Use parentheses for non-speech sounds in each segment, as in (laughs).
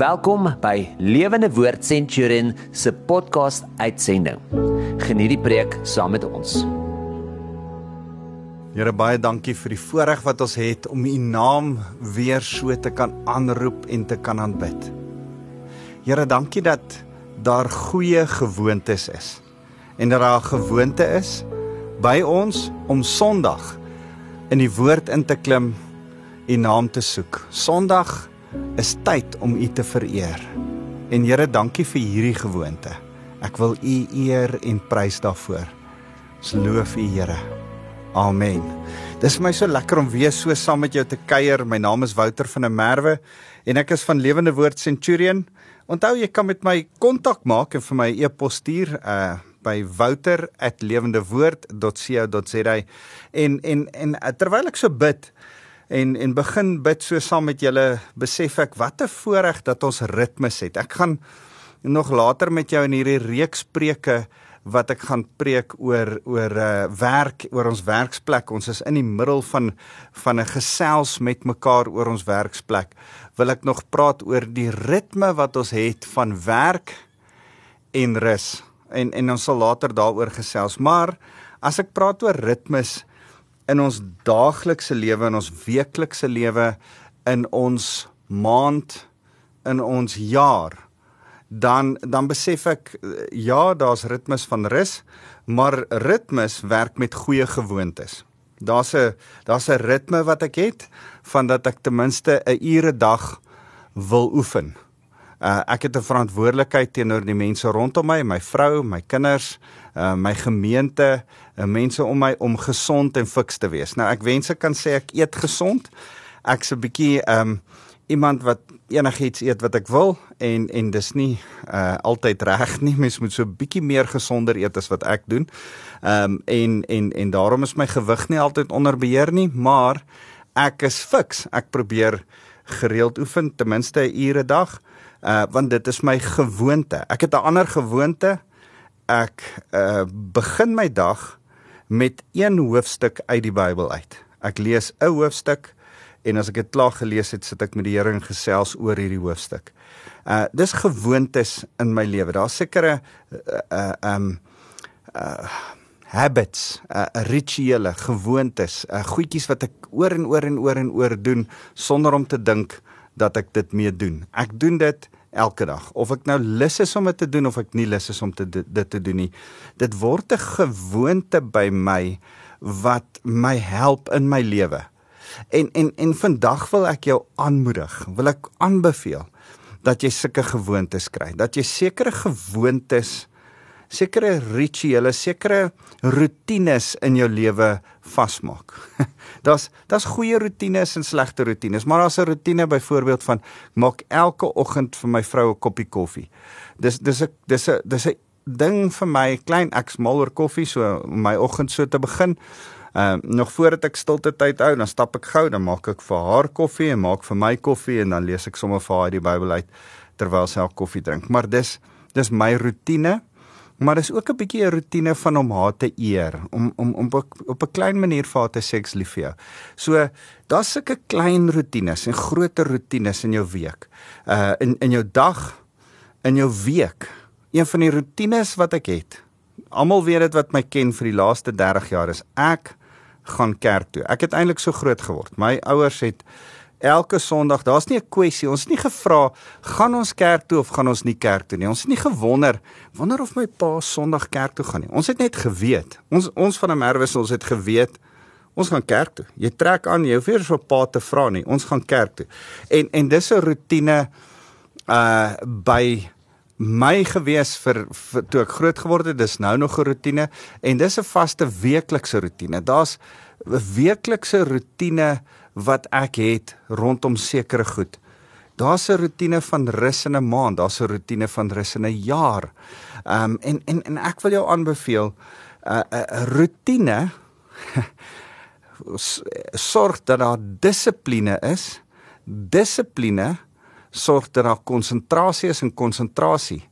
Welkom by Lewende Woord Centurion se podcast uitsending. Geniet die preek saam met ons. Here baie dankie vir die voorreg wat ons het om u naam weer so te kan aanroep en te kan aanbid. Here dankie dat daar goeie gewoontes is en dat daar 'n gewoonte is by ons om Sondag in die woord in te klim u naam te soek. Sondag is tyd om U te vereer. En Here, dankie vir hierdie gewoonte. Ek wil U eer en prys daarvoor. Ons loof U, Here. Amen. Dis vir my so lekker om weer so saam met jou te kuier. My naam is Wouter van der Merwe en ek is van Lewende Woord Centurion. Onthou jy kan met my kontak maak en vir my e-pos stuur uh by wouter@lewendewoord.co.za en en en terwyl ek so bid en en begin bid so saam met julle besef ek wat 'n voorreg dat ons ritmes het. Ek gaan nog later met jou in hierdie reeks preke wat ek gaan preek oor oor uh, werk oor ons werksplek. Ons is in die middel van van 'n gesels met mekaar oor ons werksplek. Wil ek nog praat oor die ritme wat ons het van werk en rus. En en ons sal later daaroor gesels. Maar as ek praat oor ritmes, in ons daaglikse lewe in ons weeklikse lewe in ons maand in ons jaar dan dan besef ek ja daar's ritmes van rus maar ritmes werk met goeie gewoontes. Daar's 'n daar's 'n ritme wat ek het van dat ek ten minste 'n ure dag wil oefen. Uh, ek het 'n verantwoordelikheid teenoor die mense rondom my my vrou my kinders uh, my gemeente uh, mense om my om gesond en fiks te wees. Nou ek wens ek kan sê ek eet gesond. Ek's 'n bietjie um iemand wat enigiets eet wat ek wil en en dis nie uh altyd reg nie. Mens moet so bietjie meer gesonder eet as wat ek doen. Um en en en daarom is my gewig nie altyd onder beheer nie, maar ek is fiks. Ek probeer gereeld oefen ten minste 'n ure 'n dag. Uh want dit is my gewoonte. Ek het 'n ander gewoonte. Ek uh begin my dag met een hoofstuk uit die Bybel uit. Ek lees 'n hoofstuk en as ek dit klaar gelees het, sit ek met die Here in gesels oor hierdie hoofstuk. Uh dis gewoontes in my lewe. Daar's sekere uh um uh habits, uh rituele, gewoontes, uh goedjies wat ek oor en oor en oor en oor doen sonder om te dink dat ek dit mee doen. Ek doen dit elke dag. Of ek nou lus is om dit te doen of ek nie lus is om te dit te doen nie. Dit word 'n gewoonte by my wat my help in my lewe. En en en vandag wil ek jou aanmoedig, wil ek aanbeveel dat jy sulke gewoontes kry. Dat jy sekere gewoontes sekere rituele, sekere rotines in jou lewe vasmaak. (laughs) Daar's daar's goeie rotines en slegte rotines, maar daar's 'n rotine byvoorbeeld van maak elke oggend vir my vrou 'n koppie koffie. Dis dis 'n dis 'n dis 'n ding vir my, klein ek smal oor koffie so my oggend so te begin. Ehm uh, nog voordat ek stilte tyd hou, dan stap ek gou, dan maak ek vir haar koffie en maak vir my koffie en dan lees ek sommer vir haar die Bybel uit terwyl sy haar koffie drink. Maar dis dis my rotine maar dis ook 'n bietjie 'n rotine van om haar te eer, om om om op 'n klein manier vir haar te seks lief vir jou. So daar's sulke klein rotines en groter rotines in jou week. Uh in in jou dag, in jou week. Een van die rotines wat ek het. Almal weet dit wat my ken vir die laaste 30 jaar is ek gaan kerk toe. Ek het eintlik so groot geword. My ouers het elke Sondag, daar's nie 'n kwessie. Ons het nie gevra gaan ons kerk toe of gaan ons nie kerk toe nie. Ons het nie gewonder wonder of my pa Sondag kerk toe gaan nie. Ons het net geweet. Ons ons van 'n merwes ons het geweet ons gaan kerk toe. Jy trek aan, jy hoef nie vir pa te vra nie. Ons gaan kerk toe. En en dis 'n rotine uh by my gewees vir, vir toe ek groot geword het. Dis nou nog 'n rotine en dis 'n vaste weeklikse rotine. Daar's 'n weeklikse rotine wat ek het rondom sekere goed. Daar's 'n rotine van rus in 'n maand, daar's 'n rotine van rus in 'n jaar. Ehm um, en en en ek wil jou aanbeveel 'n uh, 'n uh, rotine (laughs) sorg dat daar dissipline is. Dissipline sorg dat daar konsentrasie is en konsentrasie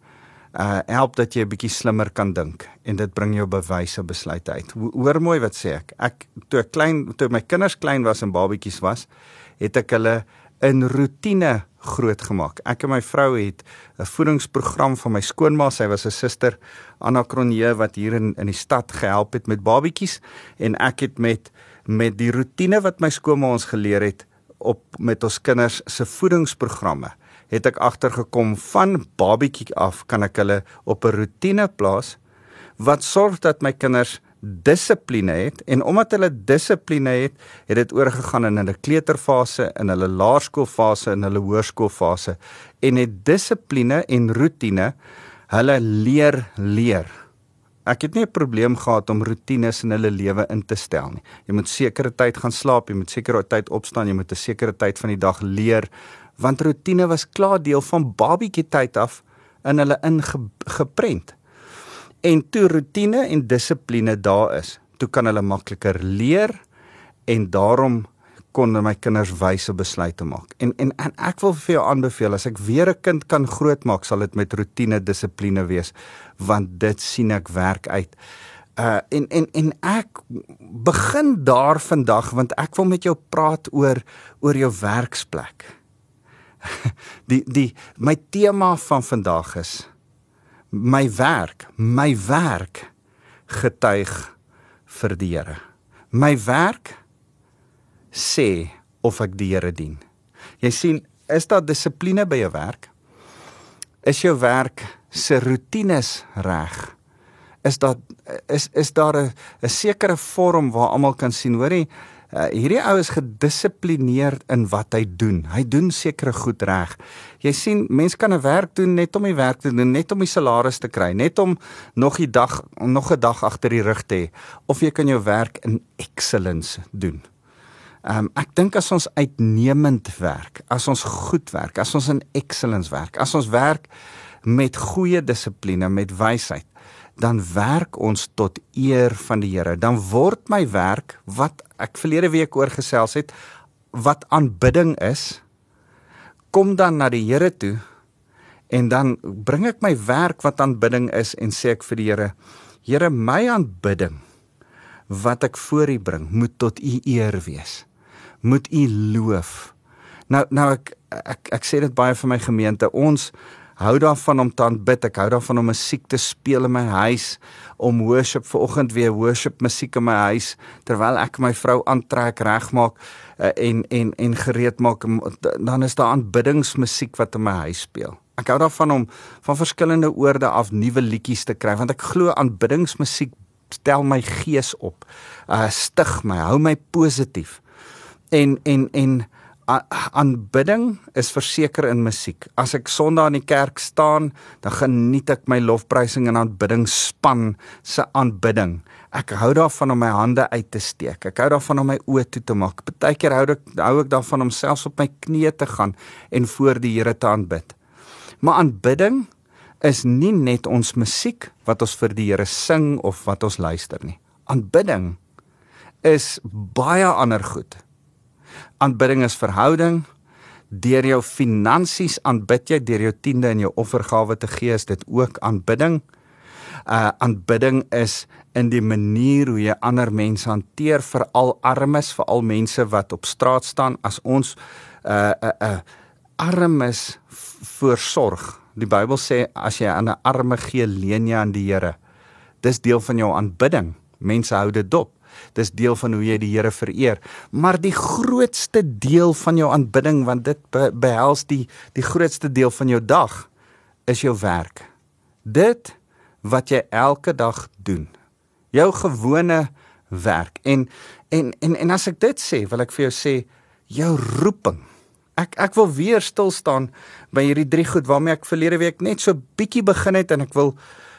uh help dat jy 'n bietjie slimmer kan dink en dit bring jou bewyse besluite uit. Hoor mooi wat sê ek. Ek toe ek klein toe my kinders klein was en babetjies was, het ek hulle in rotine grootgemaak. Ek en my vrou het 'n voedingsprogram van my skoonma, sy was 'n suster Anna Kronje wat hier in in die stad gehelp het met babatjies en ek het met met die rotine wat my skoonma ons geleer het op met ons kinders se voedingsprogramme het ek agtergekom van babatjie af kan ek hulle op 'n rotine plaas wat sorg dat my kinders dissipline het en omdat hulle dissipline het, het dit oorgegaan in hulle kleuterfase, in hulle laerskoolfase en hulle hoërskoolfase en het dissipline en rotine hulle leer leer. Ek het nie 'n probleem gehad om rotines in hulle lewe in te stel nie. Jy moet sekere tyd gaan slaap, jy moet sekere tyd opstaan, jy moet 'n sekere tyd van die dag leer want rotine was klaar deel van babietjie tyd af in hulle ingeprent. En toe rotine en dissipline daar is, toe kan hulle makliker leer en daarom kon my kinders wyse besluite maak. En, en en ek wil vir jou aanbeveel as ek weer 'n kind kan grootmaak, sal dit met rotine dissipline wees want dit sien ek werk uit. Uh en en en ek begin daar vandag want ek wil met jou praat oor oor jou werksplek. (laughs) Die die my tema van vandag is my werk, my werk getuig vir die Here. My werk sê of ek die Here dien. Jy sien, is daar dissipline by jou werk? Is jou werk se roetines reg? Is daar is is daar 'n 'n sekere vorm waar almal kan sien, hoorie, Uh, hierdie ou is gedissiplineerd in wat hy doen. Hy doen sekere goed reg. Jy sien, mense kan 'n werk doen net om die werk te doen, net om die salaris te kry, net om nog die dag nog 'n dag agter die rug te hê of jy kan jou werk in excellence doen. Ehm um, ek dink as ons uitnemend werk, as ons goed werk, as ons in excellence werk, as ons werk met goeie dissipline, met wysheid, dan werk ons tot eer van die Here. Dan word my werk wat ek verlede week oor gesels het wat aanbidding is, kom dan na die Here toe en dan bring ek my werk wat aanbidding is en sê ek vir die Here, Here, my aanbidding wat ek voor U bring, moet tot U eer wees. Moet U loof. Nou nou ek ek ek sê dit baie vir my gemeente. Ons hou daarvan om te aanbid. Ek hou daarvan om musiek te speel in my huis, om worship vanoggend weer worship musiek in my huis terwyl ek my vrou aantrek, regmaak uh, en en en gereed maak. Dan is daar aanbiddingsmusiek wat in my huis speel. Ek hou daarvan om van verskillende oorde af nuwe liedjies te kry want ek glo aanbiddingsmusiek stel my gees op. Uh stig my, hou my positief. En en en aanbidding is verseker in musiek. As ek Sondag in die kerk staan, dan geniet ek my lofprysing en aanbidding span se aanbidding. Ek hou daarvan om my hande uit te steek. Ek hou daarvan om my oë toe te maak. Partykeer hou ek hou ek daarvan om selfs op my knieë te gaan en voor die Here te aanbid. Maar aanbidding is nie net ons musiek wat ons vir die Here sing of wat ons luister nie. Aanbidding is baie ander goed aanbidding is verhouding. Deur jou finansies aanbid jy, deur jou tiende en jou offergawe te gee, is dit ook aanbidding. Uh aanbidding is in die manier hoe jy ander mense hanteer, veral armes, veral mense wat op straat staan as ons uh uh, uh armes voorsorg. Die Bybel sê as jy aan 'n arme gee, leen jy aan die Here. Dis deel van jou aanbidding. Mense hou dit dop. Dis deel van hoe jy die Here vereer. Maar die grootste deel van jou aanbidding want dit behels die die grootste deel van jou dag is jou werk. Dit wat jy elke dag doen. Jou gewone werk. En en en en as ek dit sê, wil ek vir jou sê jou roeping. Ek ek wil weer stil staan by hierdie drie goed waarmee ek verlede week net so bietjie begin het en ek wil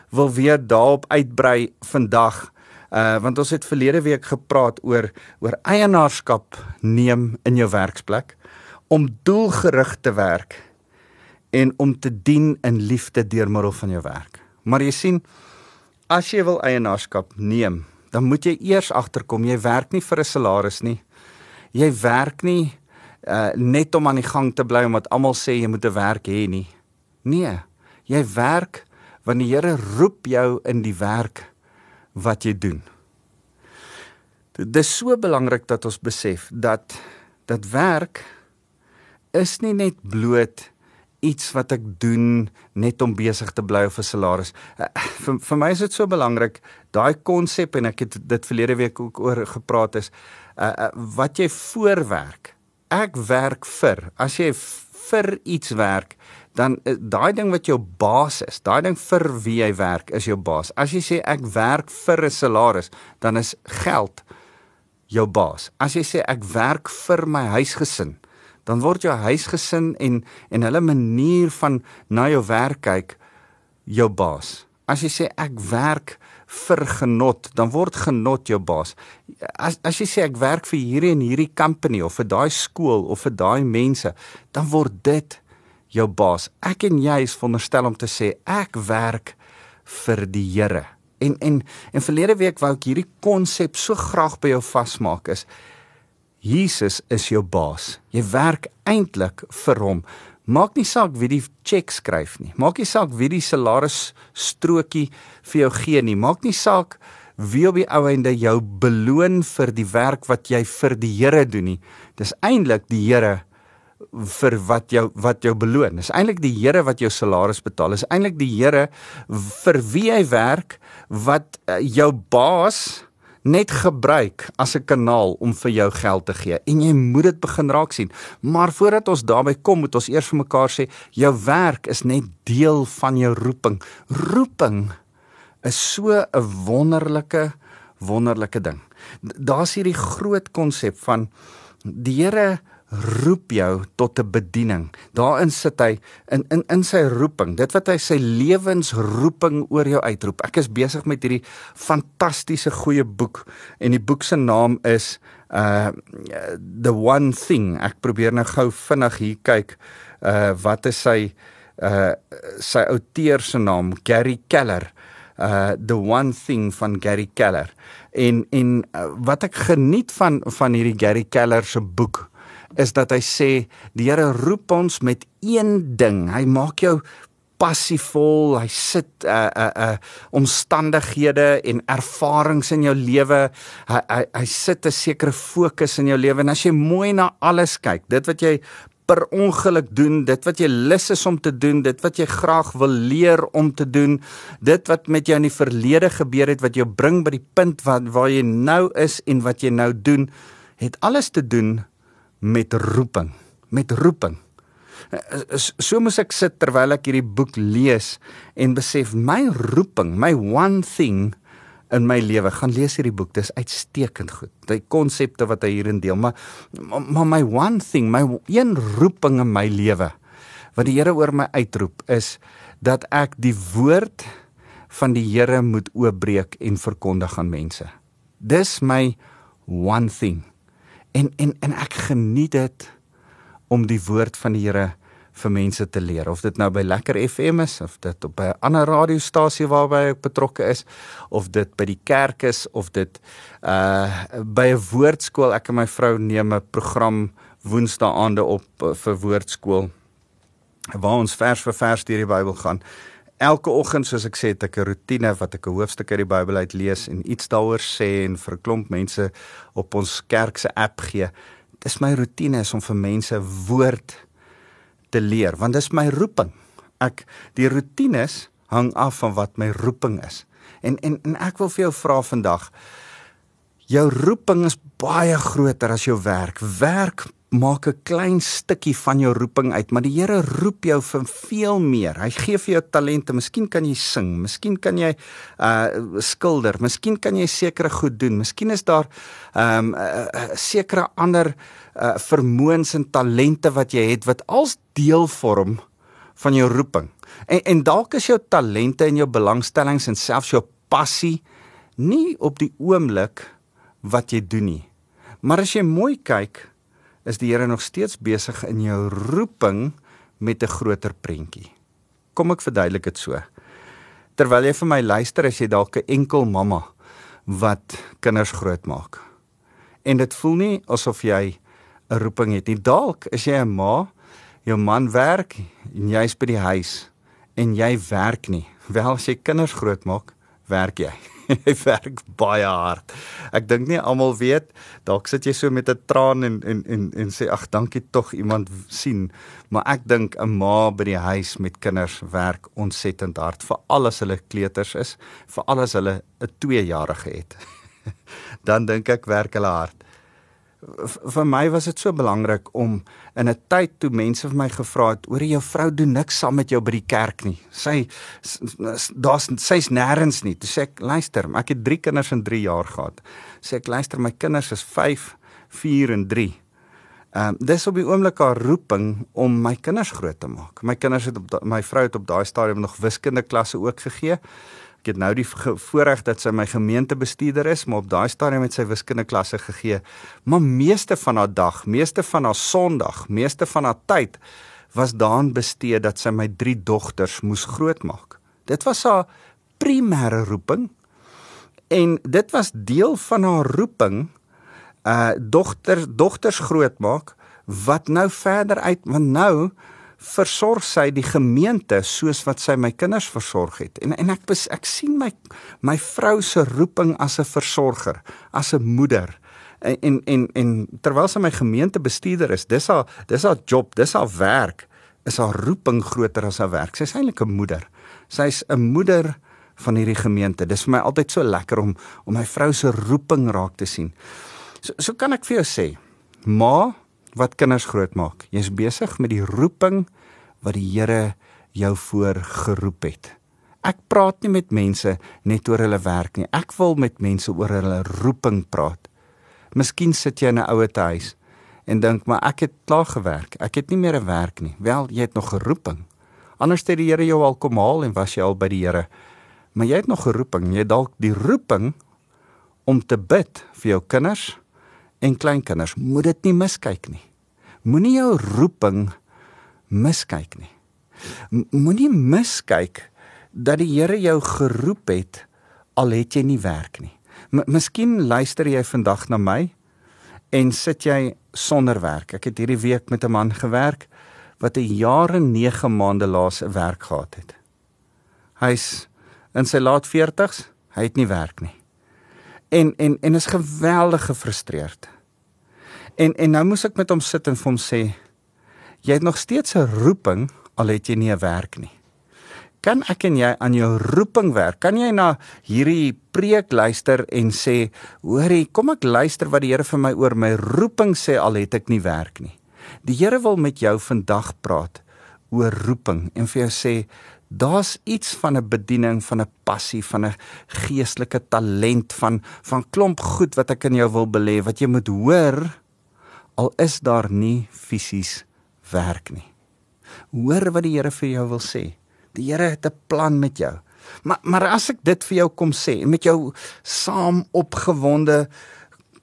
wil weer daarop uitbrei vandag. Uh want ons het verlede week gepraat oor oor eienaarskap neem in jou werksplek om doelgerig te werk en om te dien in liefde deur middel van jou werk. Maar jy sien as jy wil eienaarskap neem, dan moet jy eers agterkom jy werk nie vir 'n salaris nie. Jy werk nie uh net om aan die gang te bly omdat almal sê jy moet 'n werk hê nie. Nee, jy werk want die Here roep jou in die werk wat jy doen. Dit is so belangrik dat ons besef dat dat werk is nie net bloot iets wat ek doen net om besig te bly of 'n salaris. Uh, vir vir my is dit so belangrik daai konsep en ek het dit verlede week ook oor gepraat is uh, wat jy voorwerk. Ek werk vir. As jy vir iets werk, dan uh, daai ding wat jou baas is, daai ding vir wie jy werk is jou baas. As jy sê ek werk vir 'n salaris, dan is geld jou baas. As jy sê ek werk vir my huisgesin, dan word jou huisgesin en en hulle manier van na jou werk kyk jou baas. As jy sê ek werk vir genot, dan word genot jou baas. As as jy sê ek werk vir hierdie en hierdie company of vir daai skool of vir daai mense, dan word dit jou baas. Ek en jy is veronderstel om te sê ek werk vir die Here. En en en verlede week wou ek hierdie konsep so graag by jou vasmaak is Jesus is jou baas. Jy werk eintlik vir hom. Maak nie saak wie die cheque skryf nie. Maak nie saak wie die salaris strokie vir jou gee nie. Maak nie saak wie op die ou einde jou beloon vir die werk wat jy vir die Here doen nie. Dis eintlik die Here vir wat jou wat jou beloon. Dis eintlik die Here wat jou salaris betaal. Dis eintlik die Here vir wie jy werk wat uh, jou baas net gebruik as 'n kanaal om vir jou geld te gee en jy moet dit begin raak sien. Maar voordat ons daarby kom, moet ons eers vir mekaar sê jou werk is net deel van jou roeping. Roeping is so 'n wonderlike wonderlike ding. Daar's hierdie groot konsep van die Here roep jou tot 'n bediening. Daarin sit hy in in in sy roeping. Dit wat hy sy lewensroeping oor jou uitroep. Ek is besig met hierdie fantastiese goeie boek en die boek se naam is uh The One Thing. Ek probeer nou gou vinnig hier kyk uh wat is sy uh sy outeur se naam Gary Keller. Uh The One Thing van Gary Keller. En en uh, wat ek geniet van van hierdie Gary Keller se boek is dat hy sê die Here roep ons met een ding. Hy maak jou passievol. Hy sit uh uh uh omstandighede en ervarings in jou lewe. Hy hy hy sit 'n sekere fokus in jou lewe en as jy mooi na alles kyk, dit wat jy per ongeluk doen, dit wat jy lus is om te doen, dit wat jy graag wil leer om te doen, dit wat met jou in die verlede gebeur het wat jou bring by die punt wat waar jy nou is en wat jy nou doen, het alles te doen met roeping, met roeping. So moet ek sit terwyl ek hierdie boek lees en besef my roeping, my one thing in my lewe. Gaan lees hierdie boek, dis uitstekend goed. Die konsepte wat hy hierin deel, maar maar my one thing, my een roeping in my lewe wat die Here oor my uitroep is dat ek die woord van die Here moet oopbreek en verkondig aan mense. Dis my one thing. En en en ek geniet dit om die woord van die Here vir mense te leer. Of dit nou by Lekker FM is of dit op 'n ander radiostasie waarby ek betrokke is of dit by die kerk is of dit uh by 'n woordskool. Ek en my vrou neem 'n program woensdae aande op uh, vir woordskool waar ons vers vir vers deur die Bybel gaan elke oggend soos ek sê het ek 'n rotine wat ek 'n hoofstuk uit die Bybel uit lees en iets daaroor sê en vir 'n klomp mense op ons kerk se app gee. Dis my rotine is om vir mense woord te leer want dis my roeping. Ek die rotines hang af van wat my roeping is. En en en ek wil vir jou vra vandag jou roeping is baie groter as jou werk. Werk maak 'n klein stukkie van jou roeping uit, maar die Here roep jou vir veel meer. Hy gee vir jou talente. Miskien kan jy sing, miskien kan jy uh skilder, miskien kan jy sekere goed doen. Miskien is daar um uh, uh, sekere ander uh vermoëns en talente wat jy het wat als deel vorm van jou roeping. En en dalk is jou talente en jou belangstellings en selfs jou passie nie op die oomblik wat jy doen nie. Maar as jy mooi kyk, is die Here nog steeds besig in jou roeping met 'n groter prentjie. Kom ek verduidelik dit so. Terwyl jy vir my luister, as jy dalk 'n enkel mamma wat kinders grootmaak. En dit voel nie asof jy 'n roeping het nie. Dalk is jy 'n ma, jou man werk en jy's by die huis en jy werk nie. Wel as jy kinders grootmaak, werk jy. (laughs) hy werk baie hard. Ek dink nie almal weet, dalk sit jy so met 'n traan en en en en sê ag dankie tog iemand sien, maar ek dink 'n ma by die huis met kinders werk ontsettend hard, veral as hulle kleuters is, veral as hulle 'n 2-jarige het. (laughs) Dan dink ek werk hulle hard vir my was dit so belangrik om in 'n tyd toe mense vir my gevra het oor jou vrou doen niks saam met jou by die kerk nie. Sy daar's sy's nêrens nie. Toe sê ek luister, ek het 3 kinders in 3 jaar gehad. Sê ek luister, my kinders is 5, 4 en 3. Ehm um, dis op die oomblik haar roeping om my kinders groot te maak. My kinders het op my vrou het op daai stadium nog wiskunde klasse ook gegee. Ek het nou die voorreg dat sy my gemeentebestuurder is, maar op daai stadium het sy wiskunde klasse gegee. Maar meeste van haar dag, meeste van haar Sondag, meeste van haar tyd was daaraan bestee dat sy my drie dogters moes grootmaak. Dit was haar primêre roeping. En dit was deel van haar roeping uh dogters dogters grootmaak wat nou verder uit want nou versorg sy die gemeente soos wat sy my kinders versorg het. En en ek bes, ek sien my my vrou se roeping as 'n versorger, as 'n moeder. En en en, en terwyl sy my gemeente bestuurder is, dis haar dis haar job, dis haar werk, is haar roeping groter as haar werk. Sy's eintlik 'n moeder. Sy's 'n moeder van hierdie gemeente. Dis vir my altyd so lekker om om my vrou se roeping raak te sien. So so kan ek vir jou sê, ma wat kinders grootmaak. Jy's besig met die roeping wat die Here jou voor geroep het. Ek praat nie met mense net oor hulle werk nie. Ek wil met mense oor hulle roeping praat. Miskien sit jy in 'n ouer huis en dink maar ek het klaar gewerk. Ek het nie meer 'n werk nie. Wel, jy het nog 'n roeping. Anders het die Here jou al kom haal en was jy al by die Here. Maar jy het nog 'n roeping. Jy het dalk die roeping om te bid vir jou kinders en kleinkinders. Moet dit nie miskyk nie. Moenie jou roeping miskyk nie. Moenie miskyk dat die Here jou geroep het al het jy nie werk nie. M Miskien luister jy vandag na my en sit jy sonder werk. Ek het hierdie week met 'n man gewerk wat 'n jaar en 9 maande laas 'n werk gehad het. Hy's in sy laat 40's, hy het nie werk nie. En en en is geweldig gefrustreerd. En en nou moes ek met hom sit en vir hom sê jy het nog steeds 'n roeping al het jy nie 'n werk nie. Kan ek en jy aan jou roeping werk? Kan jy na hierdie preek luister en sê, "Hoorie, kom ek luister wat die Here vir my oor my roeping sê al het ek nie werk nie." Die Here wil met jou vandag praat oor roeping en vir jou sê, daar's iets van 'n bediening, van 'n passie, van 'n geestelike talent van van klomp goed wat ek in jou wil belê wat jy moet hoor al is daar nie fisies werk nie. Hoor wat die Here vir jou wil sê. Die Here het 'n plan met jou. Maar maar as ek dit vir jou kom sê en met jou saam opgewonde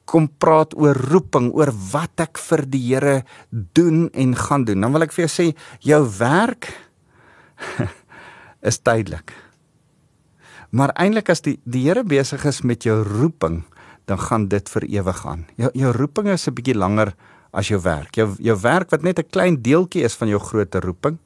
kom praat oor roeping, oor wat ek vir die Here doen en gaan doen, dan wil ek vir jou sê jou werk (laughs) is tydelik. Maar eintlik as die die Here besig is met jou roeping, dan gaan dit vir ewig aan. Jou jou roeping is 'n bietjie langer as jou werk. Jou jou werk wat net 'n klein deeltjie is van jou groter roeping,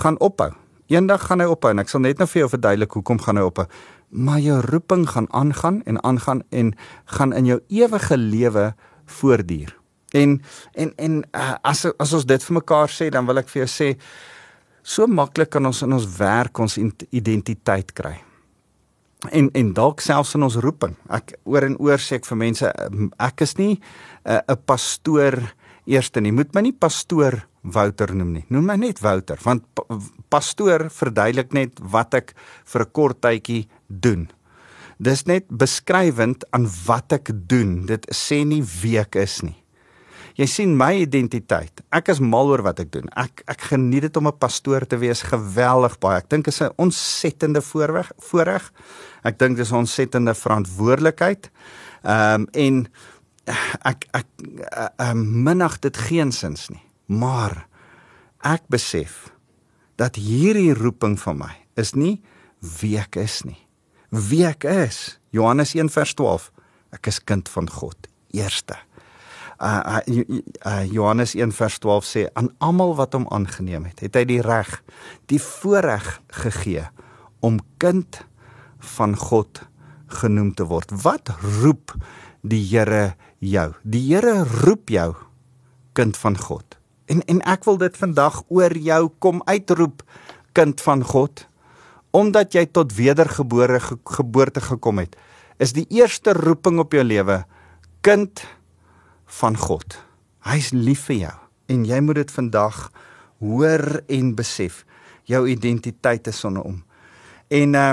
gaan ophou. Eendag gaan hy ophou en ek sal net nou vir jou verduidelik hoekom gaan hy ophou. Maar jou roeping gaan aangaan en aangaan en gaan in jou ewige lewe voortduur. En en en uh, as as ons dit vir mekaar sê, dan wil ek vir jou sê so maklik kan ons in ons werk ons identiteit kry en en dalk selfs in ons roeping. Ek oor en oor sê ek vir mense ek is nie 'n uh, 'n pastoor eerste nie. Moet my nie pastoor Wouter noem nie. Noem my net Wouter want pastoor verduidelik net wat ek vir 'n kort tydjie doen. Dis net beskrywend aan wat ek doen. Dit sê nie wie ek is nie. Jy sien my identiteit. Ek is mal oor wat ek doen. Ek ek geniet dit om 'n pastoor te wees, geweldig baie. Ek dink dit is 'n ontsettende voorreg, voorreg. Ek dink dis 'n ontsettende verantwoordelikheid. Ehm um, en ek ek ehm um, minag dit geensins nie. Maar ek besef dat hierdie roeping van my is nie wie ek is nie. Wie ek is. Johannes 1:12. Ek is kind van God. Eerste. Uh, uh, uh Johannes 1:12 sê aan almal wat hom aangeneem het, het hy die reg, die voorreg gegee om kind van God genoem te word. Wat roep die Here jou? Die Here roep jou kind van God. En en ek wil dit vandag oor jou kom uitroep kind van God omdat jy tot wedergebore ge, geboorte gekom het. Is die eerste roeping op jou lewe kind van God. Hy's lief vir jou en jy moet dit vandag hoor en besef. Jou identiteit is sonder hom. En uh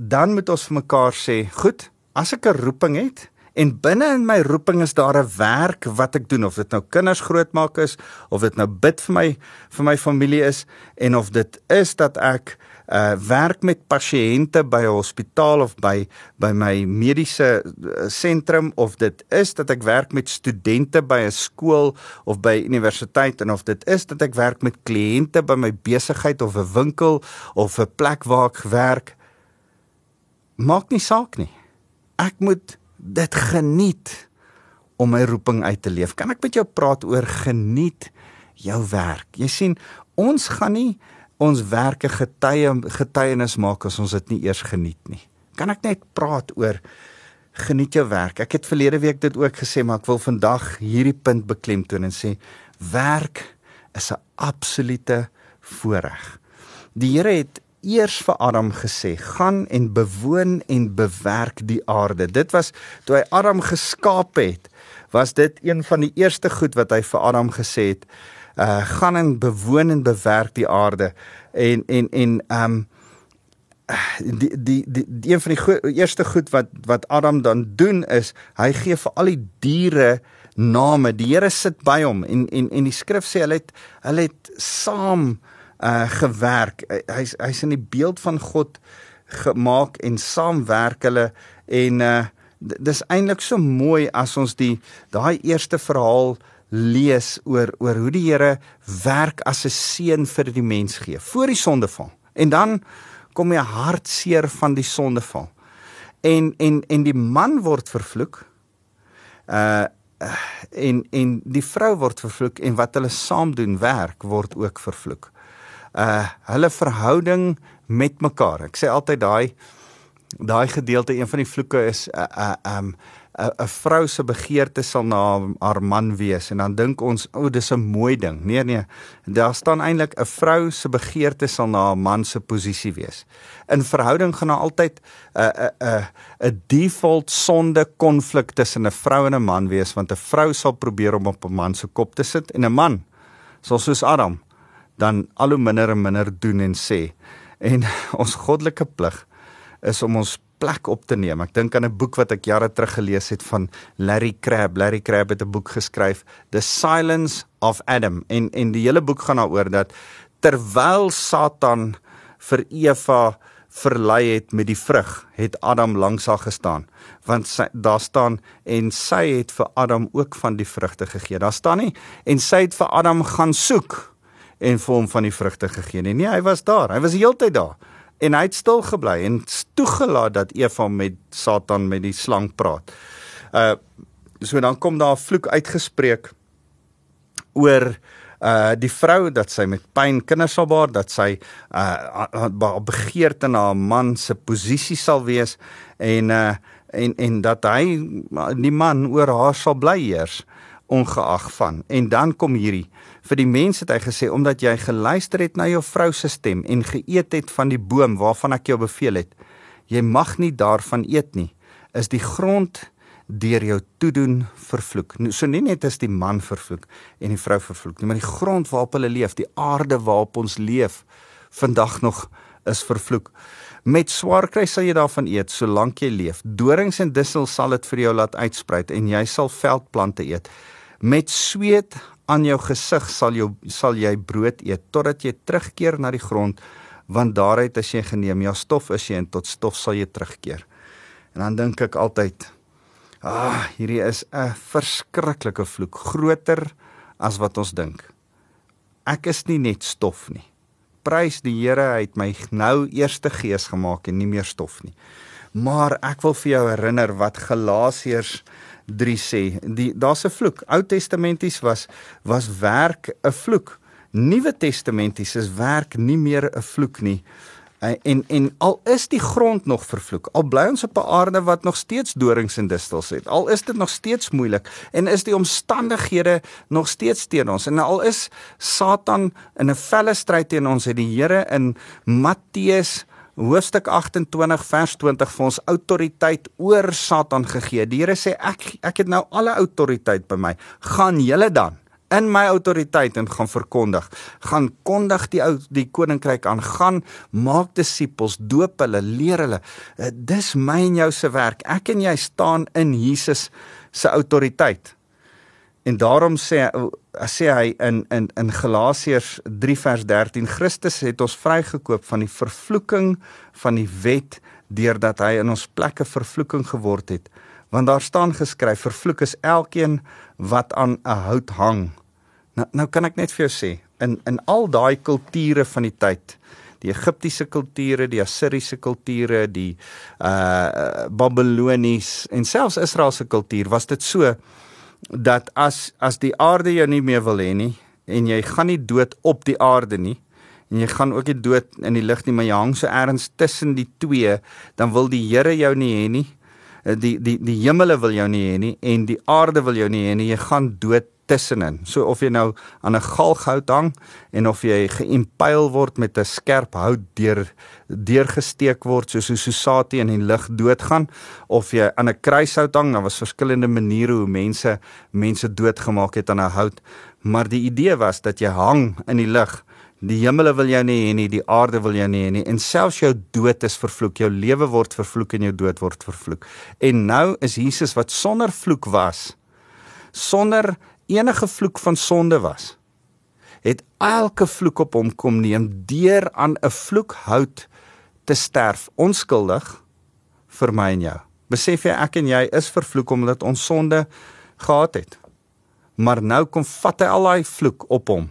dan moet ons vir mekaar sê, goed, as ek 'n roeping het en binne in my roeping is daar 'n werk wat ek doen of dit nou kinders grootmaak is of dit nou bid vir my vir my familie is en of dit is dat ek uh werk met pasiënte by 'n hospitaal of by by my mediese uh, sentrum of dit is dat ek werk met studente by 'n skool of by universiteit en of dit is dat ek werk met kliënte by my besigheid of 'n winkel of 'n plek waar ek werk maak nie saak nie. Ek moet dit geniet om my roeping uit te leef. Kan ek met jou praat oor geniet jou werk? Jy sien ons gaan nie ons werke getuie getuienis maak as ons dit nie eers geniet nie. Kan ek net praat oor geniet jou werk? Ek het verlede week dit ook gesê, maar ek wil vandag hierdie punt beklemtoon en sê werk is 'n absolute voorreg. Die Here het eers vir Adam gesê: "Gaan en bewoon en bewerk die aarde." Dit was toe hy Adam geskaap het, was dit een van die eerste goed wat hy vir Adam gesê het uh gaan en bewoon en bewerk die aarde en en en um die die die, die een van die go eerste goed wat wat Adam dan doen is hy gee vir al die diere name. Die Here sit by hom en en en die skrif sê hulle het hulle het saam uh gewerk. Hy's hy's in die beeld van God gemaak en saam werk hulle en uh dis eintlik so mooi as ons die daai eerste verhaal lees oor oor hoe die Here werk as 'n seën vir die mens gee voor die sondeval. En dan kom die hartseer van die sondeval. En en en die man word vervloek. Uh en en die vrou word vervloek en wat hulle saam doen werk word ook vervloek. Uh hulle verhouding met mekaar. Ek sê altyd daai daai gedeelte een van die vloeke is uh uh um 'n vrou se begeerte sal na haar man wees en dan dink ons o, oh, dis 'n mooi ding. Nee nee, daar staan eintlik 'n vrou se begeerte sal na haar man se posisie wees. In verhouding gaan daar altyd 'n 'n 'n default sonde konflik tussen 'n vrou en 'n man wees want 'n vrou sal probeer om op 'n man se kop te sit en 'n man sal soos Adam dan al hoe minder en minder doen en sê. En (laughs) ons goddelike plig is om ons plek op te neem. Ek dink aan 'n boek wat ek jare terug gelees het van Larry Crabb. Larry Crabb het 'n boek geskryf, The Silence of Adam. En en die hele boek gaan daaroor dat terwyl Satan vir Eva verlei het met die vrug, het Adam langs haar gestaan. Want sy, daar staan en sy het vir Adam ook van die vrugte gegee. Daar staan nie en sy het vir Adam gaan soek en vir hom van die vrugte gegee nie. Nee, hy was daar. Hy was die hele tyd daar en hy het stil gebly en toegelaat dat Eva met Satan met die slang praat. Uh so dan kom daar 'n vloek uitgespreek oor uh die vrou dat sy met pyn kinders sal baar dat sy uh begeerte na haar man se posisie sal wees en uh en en dat hy die man oor haar sal bly heers ongeag van en dan kom hierdie vir die mense het hy gesê omdat jy geluister het na jou vrou se stem en geëet het van die boom waarvan ek jou beveel het jy mag nie daarvan eet nie is die grond deur jou toedoen vervloek. So nie net is die man vervloek en die vrou vervloek nie maar die grond waarop hulle leef die aarde waarop ons leef vandag nog is vervloek. Met swaar kry sal jy daarvan eet solank jy leef. Dorings en dussel sal dit vir jou laat uitspruit en jy sal veldplante eet. Met sweet aan jou gesig sal jou sal jy brood eet totdat jy terugkeer na die grond want daaruit as jy geneem. Ja stof is jy en tot stof sal jy terugkeer. En dan dink ek altyd ah hierdie is 'n verskriklike vloek groter as wat ons dink. Ek is nie net stof nie. Prys die Here hy het my nou eerste gees gemaak en nie meer stof nie. Maar ek wil vir jou herinner wat Galasiërs 3 sê. Die daar's 'n vloek. Ou Testamenties was was werk 'n vloek. Nuwe Testamenties is werk nie meer 'n vloek nie. En en al is die grond nog vervloek, al bly ons op 'n aarde wat nog steeds dorings en distels het. Al is dit nog steeds moeilik en is die omstandighede nog steeds teen ons. En al is Satan in 'n felle stryd teen ons, het die Here in Matteus hoofstuk 28 vers 20 vir ons autoriteit oor Satan gegee. Die Here sê ek ek het nou alle autoriteit by my. Gaan julle dan in my autoriteit en gaan verkondig. Gaan kondig die ou die koninkryk aan. Gaan maak disippels, doop hulle, leer hulle. Eh, dis my en jou se werk. Ek en jy staan in Jesus se autoriteit. En daarom sê sê hy in in in Galasiërs 3 vers 13 Christus het ons vrygekoop van die vervloeking van die wet deurdat hy in ons plekke vervloeking geword het. Want daar staan geskryf vervloek is elkeen wat aan 'n hout hang. Nou nou kan ek net vir jou sê in in al daai kulture van die tyd die Egiptiese kulture, die Assiriese kulture, die uh Babilonies en selfs Israel se kultuur was dit so dat as as die aarde jou nie meer wil hê nie en jy gaan nie dood op die aarde nie en jy gaan ook nie dood in die lug nie maar jy hang so ergens tussen die twee dan wil die Here jou nie hê nie. Die die die hemele wil jou nie hê nie en die aarde wil jou nie hê nie. Jy gaan dood tussenin. So of jy nou aan 'n galghout hang en of jy geïmpyl word met 'n skerp hout deur deurgesteek word soos 'n susati in die lug doodgaan of jy aan 'n kruishout hang, daar was verskillende maniere hoe mense mense doodgemaak het aan 'n hout, maar die idee was dat jy hang in die lug. Die hemele wil jou nie hê nie, die aarde wil jou nie hê nie en selfs jou dood is vervloek, jou lewe word vervloek en jou dood word vervloek. En nou is Jesus wat sonder vloek was, sonder enige vloek van sonde was, het elke vloek op hom kom neem deur aan 'n vloekhout te sterf onskuldig vir my en jou. Besef jy ek en jy is vervloek omdat ons sonde gehad het. Maar nou kom vat hy al daai vloek op hom.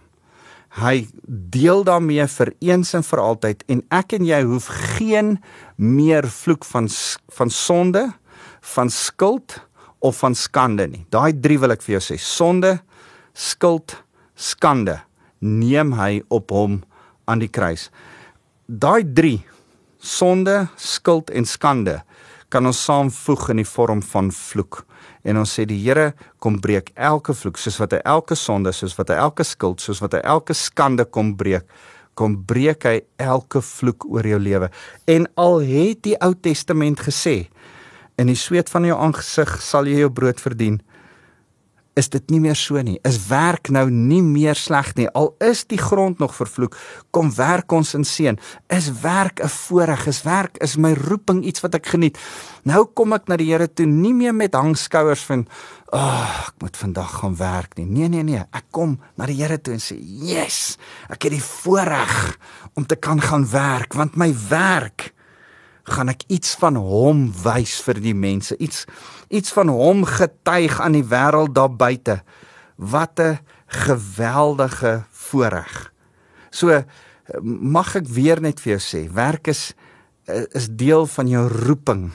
Hy deel daarmee vir eens en vir altyd en ek en jy hoef geen meer vloek van van sonde, van skuld of van skande nie. Daai drie wil ek vir jou sê. Sonde, skuld, skande neem hy op hom aan die kruis. Daai drie, sonde, skuld en skande kan ons saamvoeg in die vorm van vloek. En ons sê die Here kom breek elke vloek soos wat hy elke sonde, soos wat hy elke skuld, soos wat hy elke skande kom breek kom breek hy elke vloek oor jou lewe. En al het die Ou Testament gesê, in die sweet van jou aangesig sal jy jou brood verdien. Is dit nie meer so nie? Is werk nou nie meer sleg nie? Al is die grond nog vervloek, kom werk ons in seën. Is werk 'n voorreg? Is werk is my roeping iets wat ek geniet? Nou kom ek na die Here toe nie meer met hangskouers van, "Ag, oh, ek moet vandag gaan werk nie." Nee, nee, nee. Ek kom na die Here toe en sê, "Yes, ek het die voorreg om te kan gaan werk, want my werk gaan ek iets van hom wys vir die mense, iets iets van hom getuig aan die wêreld daar buite. Wat 'n geweldige voorreg. So mag ek weer net vir jou sê, werk is is deel van jou roeping.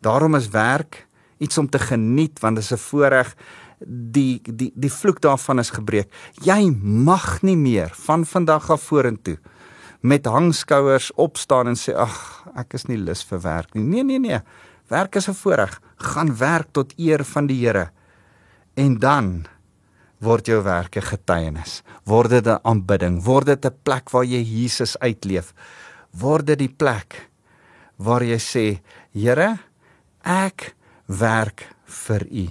Daarom is werk iets om te geniet want dit is 'n voorreg die die die vloek daarvan is gebreek. Jy mag nie meer van vandag af vorentoe met hangskouers opstaan en sê ag ek is nie lus vir werk nie. Nee nee nee. Werk is 'n voorreg. Gaan werk tot eer van die Here. En dan word jou werke getuienis. Word dit 'n aanbidding, word dit 'n plek waar jy Jesus uitleef. Word dit die plek waar jy sê, Here, ek werk vir U.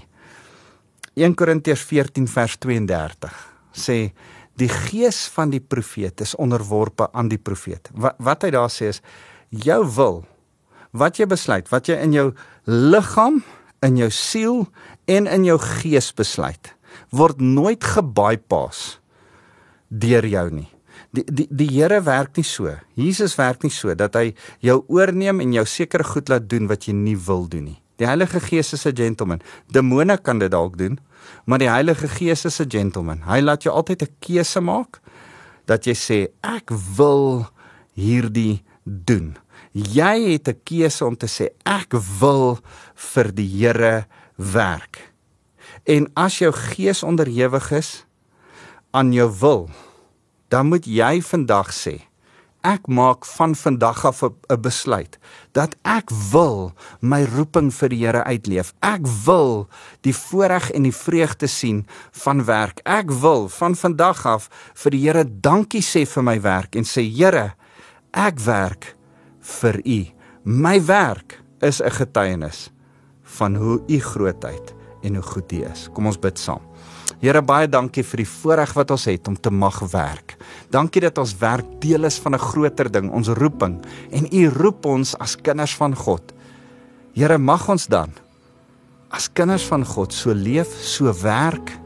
1 Korintiërs 14 vers 32 sê die gees van die profeet is onderworpe aan die profeet. Wat wat hy daar sê is jou wil wat jy besluit, wat jy in jou liggaam, in jou siel en in jou gees besluit, word nooit gebypass deur jou nie. Die die die Here werk nie so. Jesus werk nie so dat hy jou oorneem en jou sekere goed laat doen wat jy nie wil doen nie. Die Heilige Gees is 'n gentleman. Demone kan dit dalk doen, maar die Heilige Gees is 'n gentleman. Hy laat jou altyd 'n keuse maak dat jy sê ek wil hierdie doen. Jy het 'n keuse om te sê ek wil vir die Here werk. En as jou gees onderhewig is aan jou wil, dan moet jy vandag sê ek maak van vandag af 'n besluit dat ek wil my roeping vir die Here uitleef. Ek wil die voorreg en die vreugde sien van werk. Ek wil van vandag af vir die Here dankie sê vir my werk en sê Here, ek werk vir U. My werk is 'n getuienis van hoe U grootheid en hoe goed U is. Kom ons bid saam. Here baie dankie vir die voorreg wat ons het om te mag werk. Dankie dat ons werk deel is van 'n groter ding, ons roeping en U roep ons as kinders van God. Here mag ons dan as kinders van God so leef, so werk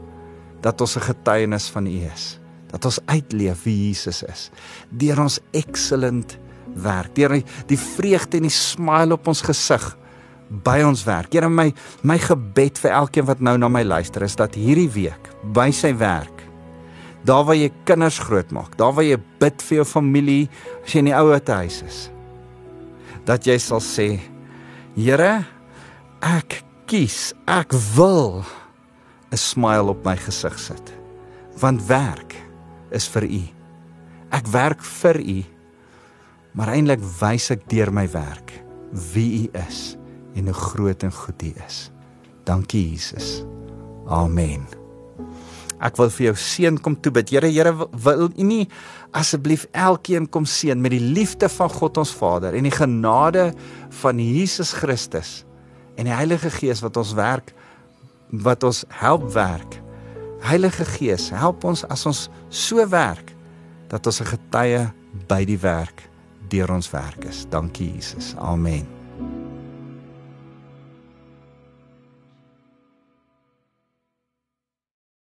dat ons 'n getuienis van U is. Dat ons uitleef wie Jesus is deur ons excellent werk, deur die, vreugde en die smile op ons gesig by ons werk. Here my my gebed vir elkeen wat nou na my luister is dat hierdie week by sy werk daar waar jy kinders grootmaak, daar waar jy bid vir jou familie as jy in die ouer huis is. Dat jy sal sê, Here, ek kies, ek wil 'n smile op my gesig sit. Want werk is vir U. Ek werk vir U. Maar eintlik wys ek deur my werk wie U is en hoe groot en goed U is. Dankie Jesus. Amen. Ek wil vir jou seën kom toe bid. Here, Here, wil U nie asseblief elkeen kom seën met die liefde van God ons Vader en die genade van Jesus Christus en die Heilige Gees wat ons werk wat ons help werk. Heilige Gees, help ons as ons so werk dat ons 'n getuie by die werk deur ons werk is. Dankie Jesus. Amen.